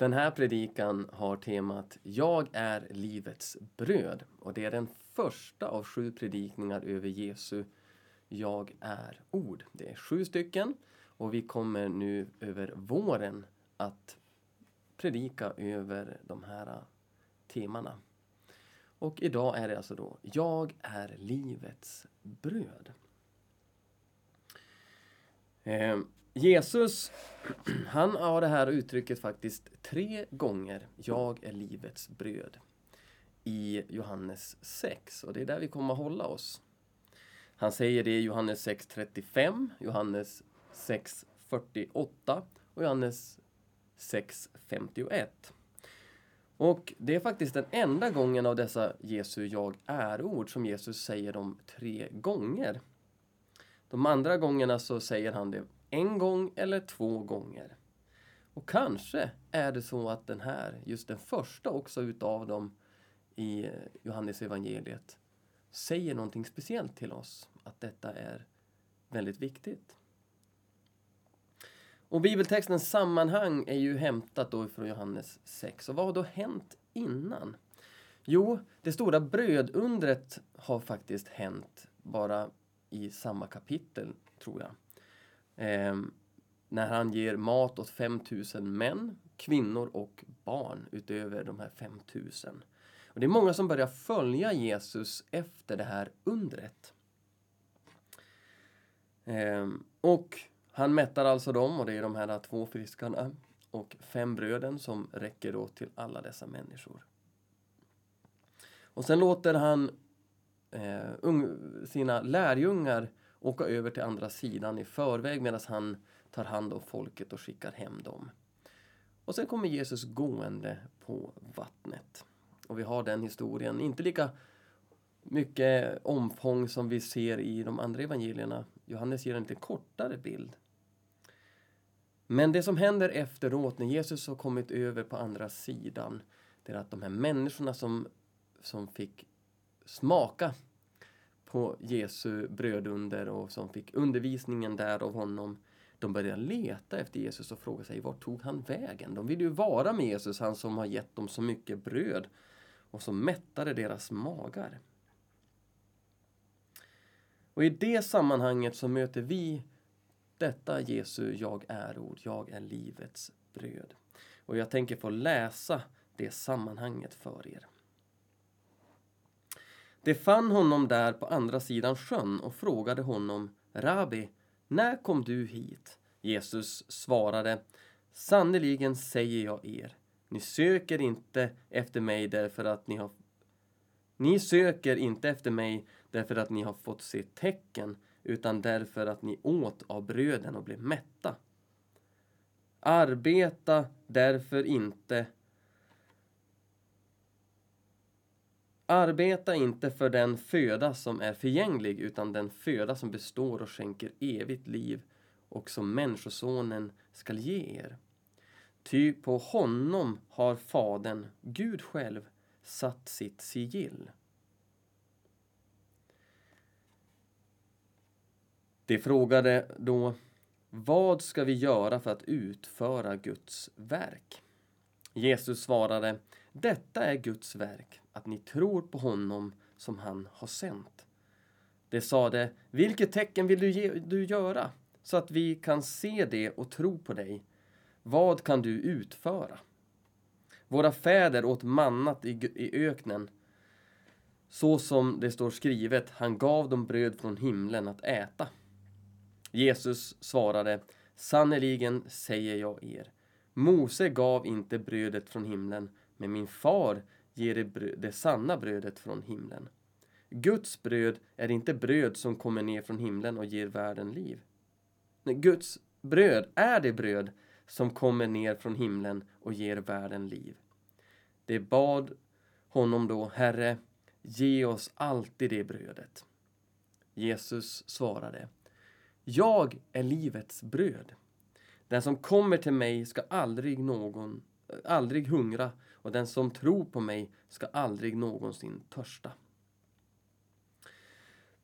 Den här predikan har temat Jag är livets bröd och det är den första av sju predikningar över Jesu Jag är-ord. Det är sju stycken och vi kommer nu över våren att predika över de här temana. Och idag är det alltså då Jag är livets bröd. Eh, Jesus, han har det här uttrycket faktiskt tre gånger. Jag är livets bröd. I Johannes 6 och det är där vi kommer att hålla oss. Han säger det i Johannes 6.35, Johannes 6.48 och Johannes 6.51. Och det är faktiskt den enda gången av dessa Jesu jag är-ord som Jesus säger dem tre gånger. De andra gångerna så säger han det en gång eller två gånger. Och kanske är det så att den här, just den första också utav dem i Johannes evangeliet säger någonting speciellt till oss. Att detta är väldigt viktigt. Och bibeltextens sammanhang är ju hämtat då från Johannes 6. Och vad har då hänt innan? Jo, det stora brödundret har faktiskt hänt bara i samma kapitel, tror jag. Eh, när han ger mat åt 5000 män, kvinnor och barn utöver de här 5000. Och det är många som börjar följa Jesus efter det här undret. Eh, och han mättar alltså dem och det är de här två fiskarna och fem bröden som räcker då till alla dessa människor. Och sen låter han eh, sina lärjungar åka över till andra sidan i förväg medan han tar hand om folket och skickar hem dem. Och sen kommer Jesus gående på vattnet. Och vi har den historien, inte lika mycket omfång som vi ser i de andra evangelierna. Johannes ger en lite kortare bild. Men det som händer efteråt när Jesus har kommit över på andra sidan, det är att de här människorna som, som fick smaka på Jesu brödunder och som fick undervisningen där av honom, de började leta efter Jesus och fråga sig vart tog han vägen? De ville ju vara med Jesus, han som har gett dem så mycket bröd och som mättade deras magar. Och i det sammanhanget så möter vi detta Jesu jag är-ord, jag är livets bröd. Och jag tänker få läsa det sammanhanget för er. De fann honom där på andra sidan sjön och frågade honom Rabbi, när kom du hit? Jesus svarade Sannerligen säger jag er, ni söker inte efter mig därför att ni har ni söker inte efter mig därför att ni har fått se tecken utan därför att ni åt av bröden och blev mätta. Arbeta därför inte Arbeta inte för den föda som är förgänglig utan den föda som består och skänker evigt liv och som Människosonen skall ge er. Ty på honom har Fadern, Gud själv, satt sitt sigill. De frågade då Vad ska vi göra för att utföra Guds verk? Jesus svarade Detta är Guds verk, att ni tror på honom som han har sänt. De sade Vilket tecken vill du, ge, du göra så att vi kan se det och tro på dig? Vad kan du utföra? Våra fäder åt mannat i, i öknen så som det står skrivet, han gav dem bröd från himlen att äta. Jesus svarade, sannerligen säger jag er, Mose gav inte brödet från himlen, men min far ger det, det sanna brödet från himlen. Guds bröd är inte bröd som kommer ner från himlen och ger världen liv. Nej, Guds bröd är det bröd som kommer ner från himlen och ger världen liv. Det bad honom då, Herre, ge oss alltid det brödet. Jesus svarade, jag är livets bröd. Den som kommer till mig ska aldrig någon aldrig hungra och den som tror på mig ska aldrig någonsin törsta.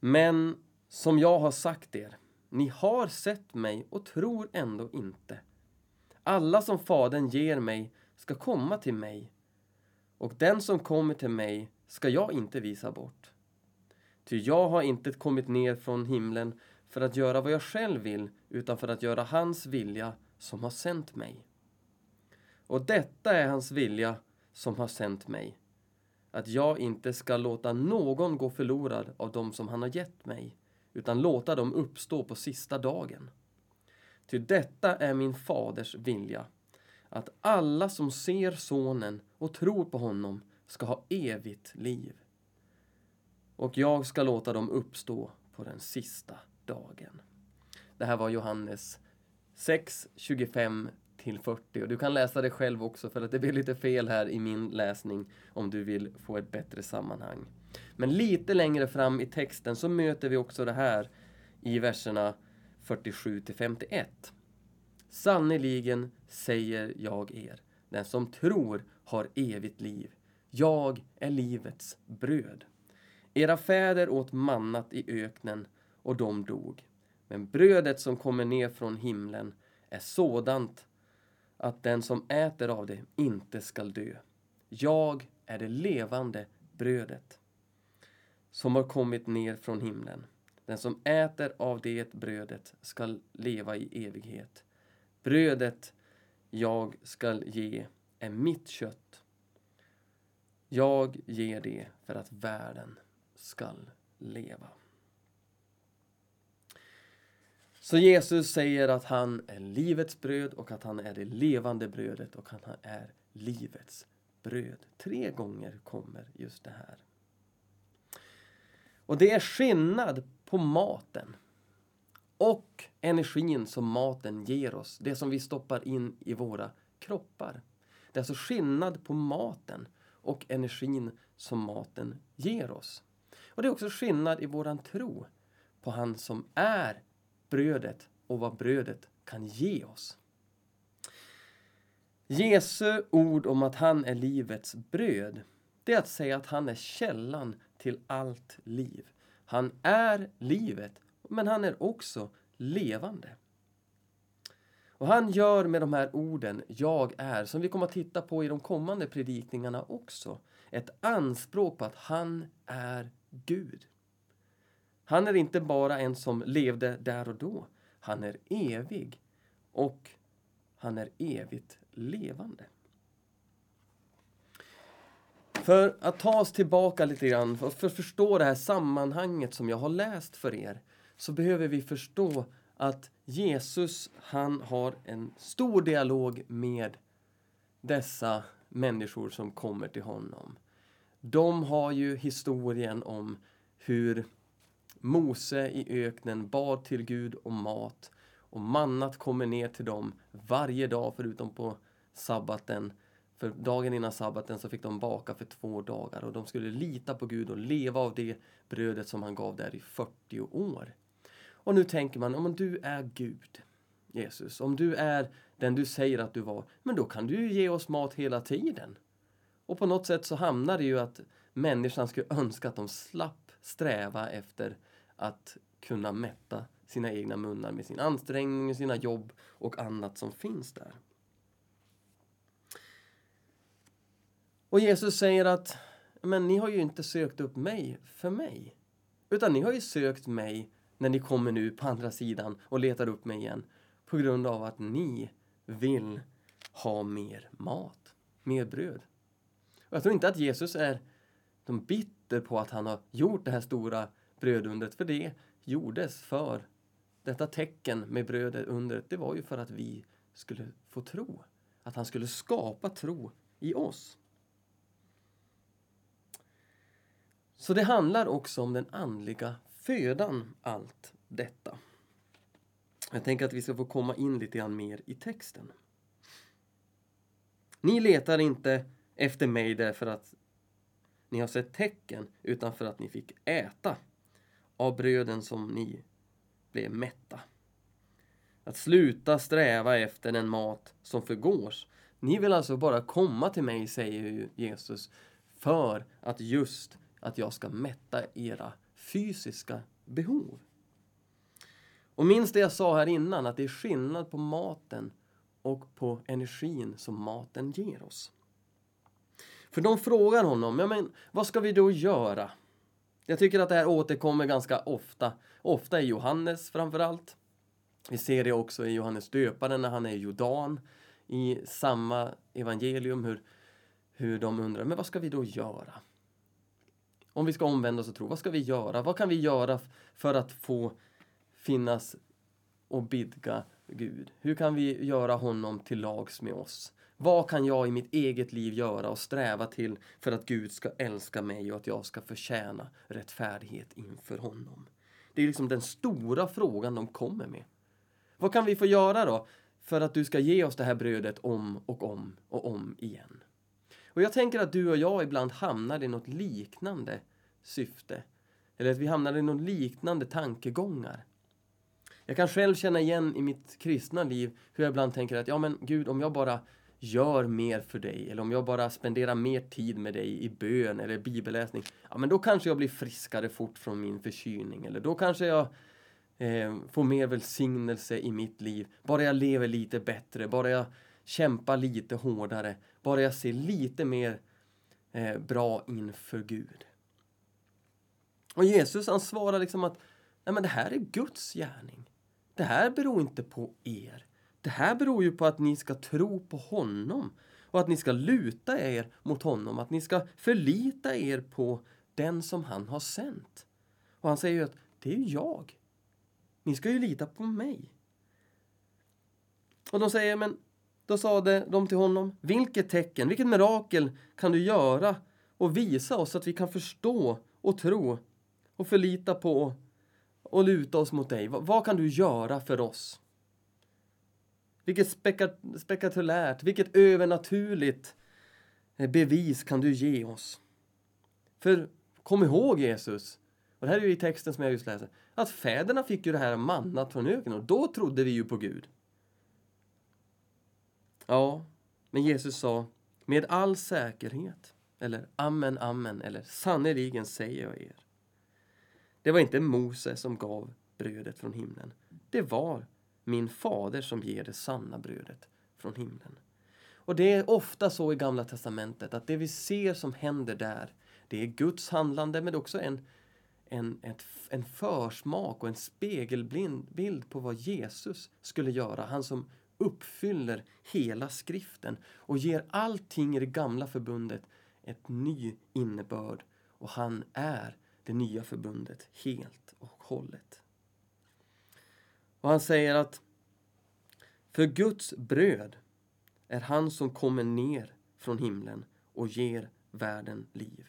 Men som jag har sagt er, ni har sett mig och tror ändå inte. Alla som Fadern ger mig ska komma till mig och den som kommer till mig ska jag inte visa bort. Ty jag har inte kommit ner från himlen för att göra vad jag själv vill utan för att göra hans vilja som har sänt mig. Och detta är hans vilja som har sänt mig, att jag inte ska låta någon gå förlorad av dem som han har gett mig, utan låta dem uppstå på sista dagen. Ty detta är min faders vilja, att alla som ser Sonen och tror på honom ska ha evigt liv. Och jag ska låta dem uppstå på den sista dagen. Det här var Johannes 6, 25 till 40. Och du kan läsa det själv också för att det blir lite fel här i min läsning om du vill få ett bättre sammanhang. Men lite längre fram i texten så möter vi också det här i verserna 47 till 51. Sannerligen säger jag er, den som tror har evigt liv. Jag är livets bröd. Era fäder åt mannat i öknen och de dog. Men brödet som kommer ner från himlen är sådant att den som äter av det inte skall dö. Jag är det levande brödet som har kommit ner från himlen. Den som äter av det brödet skall leva i evighet. Brödet jag skall ge är mitt kött. Jag ger det för att världen skall leva. Så Jesus säger att han är livets bröd och att han är det levande brödet och att han är livets bröd. Tre gånger kommer just det här. Och det är skillnad på maten och energin som maten ger oss, det som vi stoppar in i våra kroppar. Det är alltså skillnad på maten och energin som maten ger oss. Och det är också skillnad i våran tro på han som är brödet och vad brödet kan ge oss. Jesu ord om att han är livets bröd, det är att säga att han är källan till allt liv. Han är livet, men han är också levande. Och han gör med de här orden, jag är, som vi kommer att titta på i de kommande predikningarna också, ett anspråk på att han är Gud. Han är inte bara en som levde där och då. Han är evig och han är evigt levande. För att ta oss tillbaka lite grann, för att förstå det här sammanhanget som jag har läst för er, så behöver vi förstå att Jesus, han har en stor dialog med dessa människor som kommer till honom. De har ju historien om hur Mose i öknen bad till Gud om mat och mannat kommer ner till dem varje dag förutom på sabbaten. För dagen innan sabbaten så fick de baka för två dagar och de skulle lita på Gud och leva av det brödet som han gav där i 40 år. Och nu tänker man, om du är Gud, Jesus, om du är den du säger att du var, men då kan du ju ge oss mat hela tiden. Och på något sätt så hamnar det ju att människan skulle önska att de slapp sträva efter att kunna mätta sina egna munnar med sin ansträngning, sina jobb och annat som finns där. Och Jesus säger att men ni har ju inte sökt upp mig för mig. Utan ni har ju sökt mig när ni kommer nu på andra sidan och letar upp mig igen. På grund av att ni vill ha mer mat, mer bröd. Och jag tror inte att Jesus är de bitter på att han har gjort det här stora brödundret, för det gjordes för detta tecken med brödet under, det var ju för att vi skulle få tro. Att han skulle skapa tro i oss. Så det handlar också om den andliga födan, allt detta. Jag tänker att vi ska få komma in lite grann mer i texten. Ni letar inte efter mig därför att ni har sett tecken, utan för att ni fick äta av bröden som ni blev mätta. Att sluta sträva efter den mat som förgås. Ni vill alltså bara komma till mig, säger Jesus, för att just att jag ska mätta era fysiska behov. Och minns det jag sa här innan, att det är skillnad på maten och på energin som maten ger oss. För de frågar honom, ja men vad ska vi då göra? Jag tycker att det här återkommer ganska ofta, ofta i Johannes framförallt. Vi ser det också i Johannes döparen när han är i Jordan, i samma evangelium, hur, hur de undrar, men vad ska vi då göra? Om vi ska omvända oss och tro, vad ska vi göra? Vad kan vi göra för att få finnas och bidga Gud? Hur kan vi göra honom till lags med oss? Vad kan jag i mitt eget liv göra och sträva till för att Gud ska älska mig och att jag ska förtjäna rättfärdighet inför honom? Det är liksom den stora frågan de kommer med. Vad kan vi få göra då för att du ska ge oss det här brödet om och om och om igen? Och jag tänker att du och jag ibland hamnar i något liknande syfte. Eller att vi hamnar i något liknande tankegångar. Jag kan själv känna igen i mitt kristna liv hur jag ibland tänker att ja men Gud, om jag bara gör mer för dig eller om jag bara spenderar mer tid med dig i bön eller bibelläsning, ja men då kanske jag blir friskare fort från min förkylning eller då kanske jag eh, får mer välsignelse i mitt liv. Bara jag lever lite bättre, bara jag kämpar lite hårdare, bara jag ser lite mer eh, bra inför Gud. Och Jesus han svarar liksom att Nej, men det här är Guds gärning. Det här beror inte på er. Det här beror ju på att ni ska tro på honom och att ni ska luta er mot honom, att ni ska förlita er på den som han har sänt. Och han säger ju att det är ju jag. Ni ska ju lita på mig. Och de säger, men då sade de till honom, vilket tecken, vilket mirakel kan du göra och visa oss så att vi kan förstå och tro och förlita på och luta oss mot dig. Vad, vad kan du göra för oss? Vilket spektakulärt, vilket övernaturligt eh, bevis kan du ge oss? För kom ihåg Jesus, och det här är ju i texten som jag just läser, att fäderna fick ju det här mannat från öknen och då trodde vi ju på Gud. Ja, men Jesus sa med all säkerhet, eller amen, amen, eller sannerligen säger jag er. Det var inte Mose som gav brödet från himlen. Det var min fader som ger det sanna brödet från himlen. Och det är ofta så i Gamla Testamentet att det vi ser som händer där, det är Guds handlande men också en, en, ett, en försmak och en spegelbild på vad Jesus skulle göra. Han som uppfyller hela skriften och ger allting i det gamla förbundet ett ny innebörd. Och han är det nya förbundet helt och hållet. Och han säger att för Guds bröd är han som kommer ner från himlen och ger världen liv.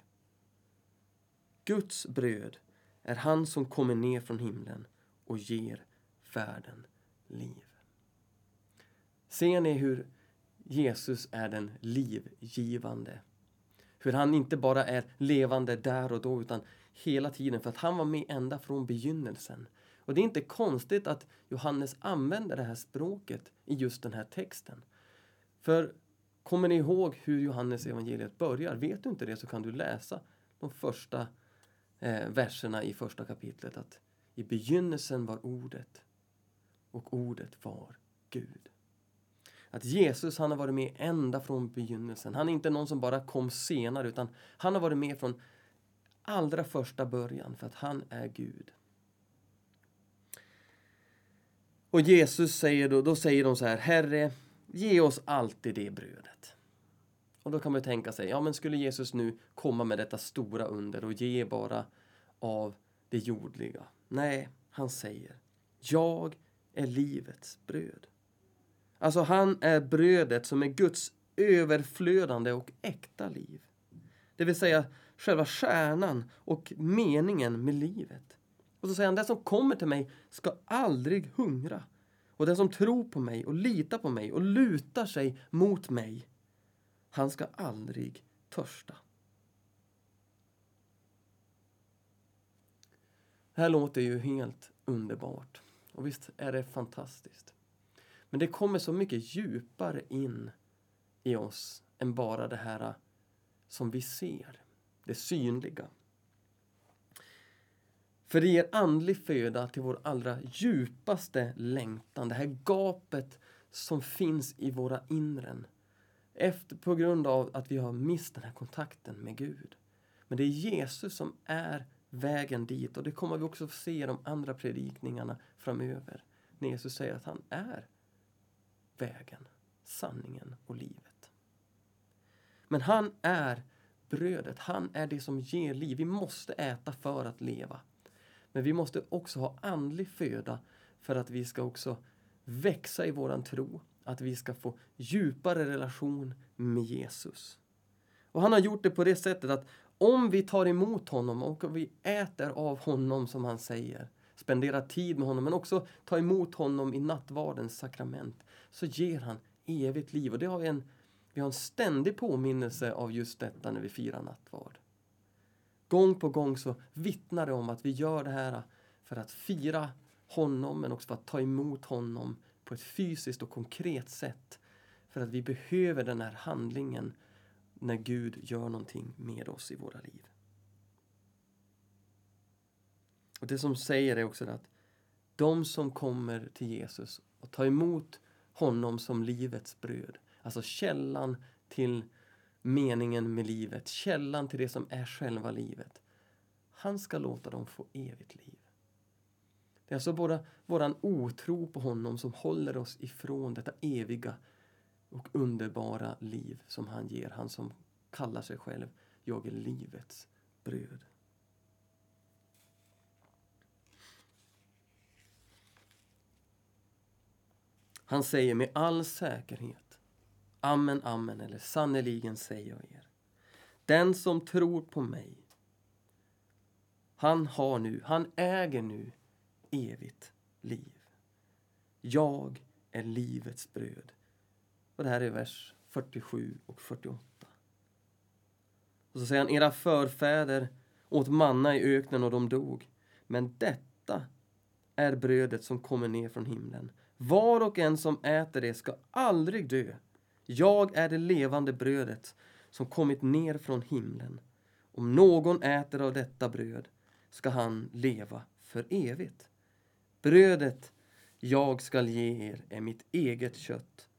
Guds bröd är han som kommer ner från himlen och ger världen liv. Ser ni hur Jesus är den livgivande? Hur han inte bara är levande där och då utan hela tiden för att han var med ända från begynnelsen. Och det är inte konstigt att Johannes använder det här språket i just den här texten. För kommer ni ihåg hur Johannes evangeliet börjar? Vet du inte det så kan du läsa de första eh, verserna i första kapitlet. Att i begynnelsen var ordet och ordet var Gud. Att Jesus han har varit med ända från begynnelsen. Han är inte någon som bara kom senare utan han har varit med från allra första början för att han är Gud. Och Jesus säger då, då säger de så här, Herre, ge oss alltid det brödet. Och då kan man tänka sig, ja men skulle Jesus nu komma med detta stora under och ge bara av det jordliga? Nej, han säger, jag är livets bröd. Alltså han är brödet som är Guds överflödande och äkta liv. Det vill säga själva kärnan och meningen med livet. Och så säger han, den som kommer till mig ska aldrig hungra. Och den som tror på mig och litar på mig och lutar sig mot mig, han ska aldrig törsta. Det här låter ju helt underbart. Och visst är det fantastiskt. Men det kommer så mycket djupare in i oss än bara det här som vi ser det synliga. För det ger andlig föda till vår allra djupaste längtan. Det här gapet som finns i våra inren. Efter, på grund av att vi har mist den här kontakten med Gud. Men det är Jesus som är vägen dit och det kommer vi också få se i de andra predikningarna framöver. När Jesus säger att han är vägen, sanningen och livet. Men han är brödet, han är det som ger liv. Vi måste äta för att leva. Men vi måste också ha andlig föda för att vi ska också växa i våran tro. Att vi ska få djupare relation med Jesus. Och han har gjort det på det sättet att om vi tar emot honom och vi äter av honom som han säger, spenderar tid med honom men också tar emot honom i nattvardens sakrament, så ger han evigt liv. Och det har vi, en, vi har en ständig påminnelse av just detta när vi firar nattvard. Gång på gång så vittnar det om att vi gör det här för att fira honom men också för att ta emot honom på ett fysiskt och konkret sätt. För att vi behöver den här handlingen när Gud gör någonting med oss i våra liv. Och Det som säger är också att de som kommer till Jesus och tar emot honom som livets bröd, alltså källan till meningen med livet, källan till det som är själva livet. Han ska låta dem få evigt liv. Det är alltså bara våran otro på honom som håller oss ifrån detta eviga och underbara liv som han ger. Han som kallar sig själv Jag är livets bröd. Han säger med all säkerhet Amen, amen, eller sannerligen säger jag er. Den som tror på mig, han har nu, han äger nu evigt liv. Jag är livets bröd. Och det här är vers 47 och 48. Och så säger han, era förfäder åt manna i öknen och de dog. Men detta är brödet som kommer ner från himlen. Var och en som äter det ska aldrig dö. Jag är det levande brödet som kommit ner från himlen. Om någon äter av detta bröd ska han leva för evigt. Brödet jag skall ge er är mitt eget kött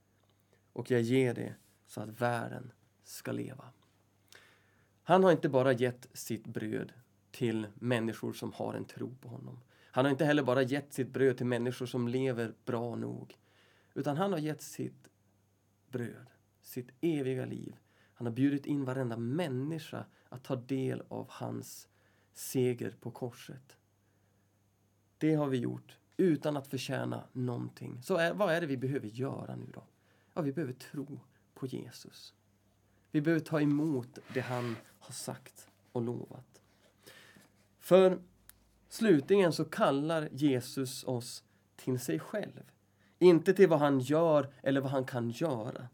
och jag ger det så att världen ska leva. Han har inte bara gett sitt bröd till människor som har en tro på honom. Han har inte heller bara gett sitt bröd till människor som lever bra nog. Utan han har gett sitt bröd, sitt eviga liv. Han har bjudit in varenda människa att ta del av hans seger på korset. Det har vi gjort utan att förtjäna någonting. Så är, vad är det vi behöver göra nu då? Ja, vi behöver tro på Jesus. Vi behöver ta emot det han har sagt och lovat. För slutligen så kallar Jesus oss till sig själv. Inte till vad han gör eller vad han kan göra.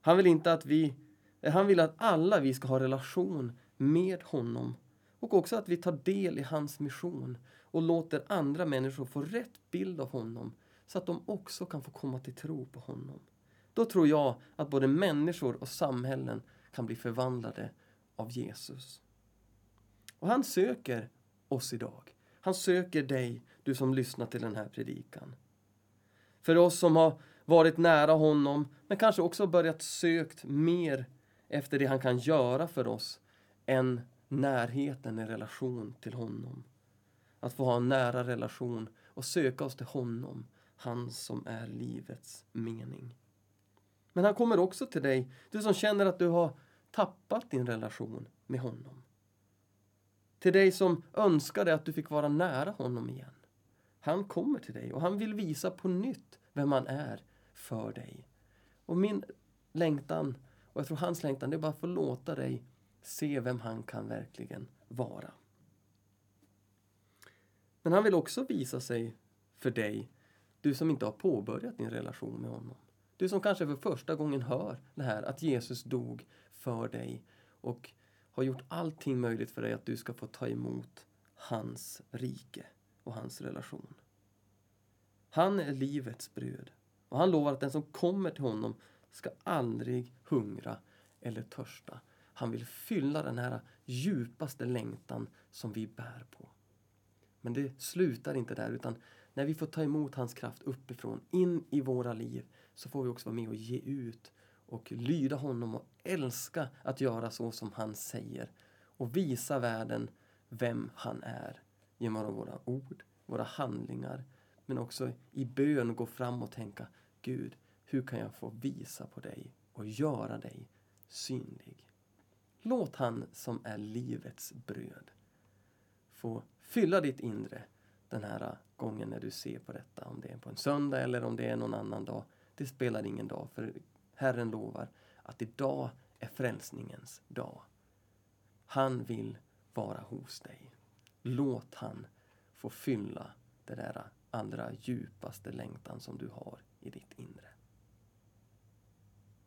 Han vill inte att vi, han vill att alla vi ska ha relation med honom och också att vi tar del i hans mission och låter andra människor få rätt bild av honom så att de också kan få komma till tro på honom. Då tror jag att både människor och samhällen kan bli förvandlade av Jesus. Och han söker oss idag. Han söker dig, du som lyssnar till den här predikan. För oss som har varit nära honom, men kanske också börjat sökt mer efter det han kan göra för oss än närheten i relation till honom. Att få ha en nära relation och söka oss till honom, han som är livets mening. Men han kommer också till dig, du som känner att du har tappat din relation med honom. Till dig som önskade att du fick vara nära honom igen. Han kommer till dig och han vill visa på nytt vem han är för dig. Och min längtan, och jag tror hans längtan, det är bara att få låta dig se vem han kan verkligen vara. Men han vill också visa sig för dig, du som inte har påbörjat din relation med honom. Du som kanske för första gången hör det här att Jesus dog för dig och har gjort allting möjligt för dig att du ska få ta emot hans rike och hans relation. Han är livets bröd och han lovar att den som kommer till honom ska aldrig hungra eller törsta. Han vill fylla den här djupaste längtan som vi bär på. Men det slutar inte där utan när vi får ta emot hans kraft uppifrån, in i våra liv, så får vi också vara med och ge ut och lyda honom och älska att göra så som han säger och visa världen vem han är genom våra ord, våra handlingar men också i bön gå fram och tänka Gud, hur kan jag få visa på dig och göra dig synlig? Låt han som är livets bröd få fylla ditt inre den här gången när du ser på detta. Om det är på en söndag eller om det är någon annan dag. Det spelar ingen dag för Herren lovar att idag är frälsningens dag. Han vill vara hos dig. Låt han få fylla det där allra djupaste längtan som du har i ditt inre.